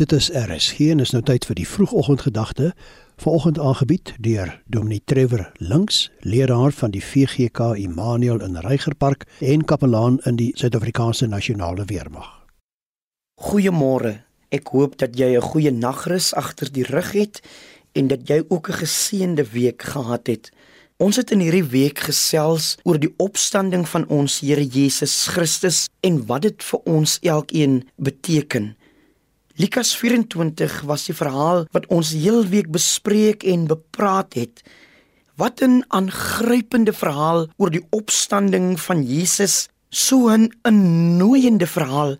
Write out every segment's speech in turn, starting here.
Dit is RSG en is nou tyd vir die vroegoggendgedagte. Vanoggend aangebied deur Dominee Trevor Links, leraar van die VGK Immanuel in Reigerpark en kapelaan in die Suid-Afrikaanse Nasionale Weermag. Goeiemôre. Ek hoop dat jy 'n goeie nagrus agter die rug het en dat jy ook 'n geseënde week gehad het. Ons het in hierdie week gesels oor die opstanding van ons Here Jesus Christus en wat dit vir ons elkeen beteken. Lukas 24 was die verhaal wat ons heel week bespreek en bepraat het. Wat 'n aangrypende verhaal oor die opstanding van Jesus, so 'n innoeiende verhaal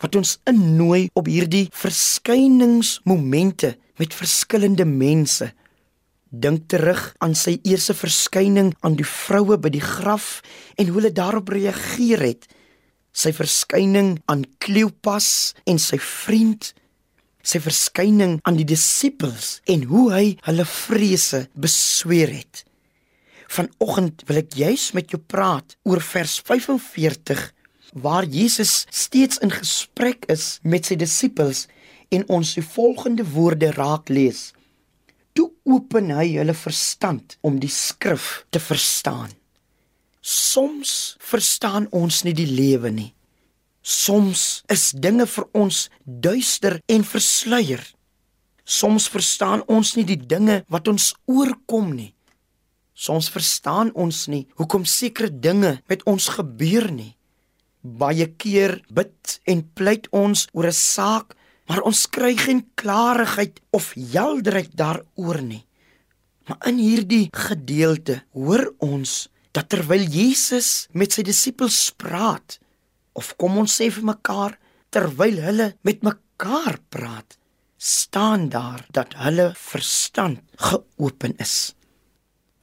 wat ons innooi op hierdie verskyningsmomente met verskillende mense. Dink terug aan sy eerste verskyning aan die vroue by die graf en hoe hulle daarop reageer het sy verskyning aan Kleopas en sy vriend, sy verskyning aan die disippels en hoe hy hulle vrese besweer het. Vanoggend wil ek juis met jou praat oor vers 45 waar Jesus steeds in gesprek is met sy disippels en ons die volgende woorde raak lees. Toe open hy hulle verstand om die skrif te verstaan. Soms verstaan ons nie die lewe nie. Soms is dinge vir ons duister en versluier. Soms verstaan ons nie die dinge wat ons oorkom nie. Soms verstaan ons nie hoekom sekere dinge met ons gebeur nie. Baie keer bid en pleit ons oor 'n saak, maar ons kry geen klarigheid of helderheid daaroor nie. Maar in hierdie gedeelte hoor ons dat terwyl Jesus met sy disippels praat, of kom ons sê vir mekaar terwyl hulle met mekaar praat, staan daar dat hulle verstand geopen is.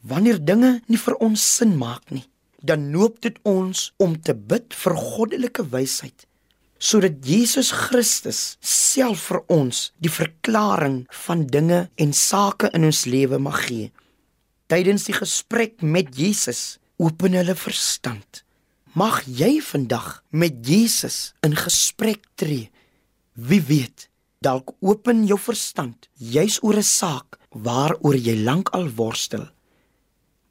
Wanneer dinge nie vir ons sin maak nie, dan noop dit ons om te bid vir goddelike wysheid sodat Jesus Christus self vir ons die verklaring van dinge en sake in ons lewe mag gee. Tydens die gesprek met Jesus open hulle verstand. Mag jy vandag met Jesus in gesprek tree. Wie weet, dalk open jou verstand juis oor 'n saak waaroor jy lank al worstel.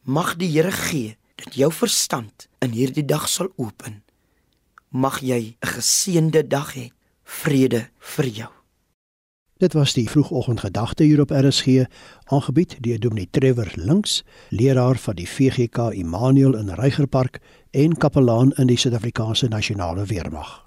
Mag die Here gee dat jou verstand in hierdie dag sal open. Mag jy 'n geseënde dag hê. Vrede vir jou. Dit was die vroegoggendgedagte hier op RSG, aangebied deur Dominee Trevor Links, leraar van die VGK Immanuel in Reigerpark en kapelaan in die Suid-Afrikaanse Nasionale Weermag.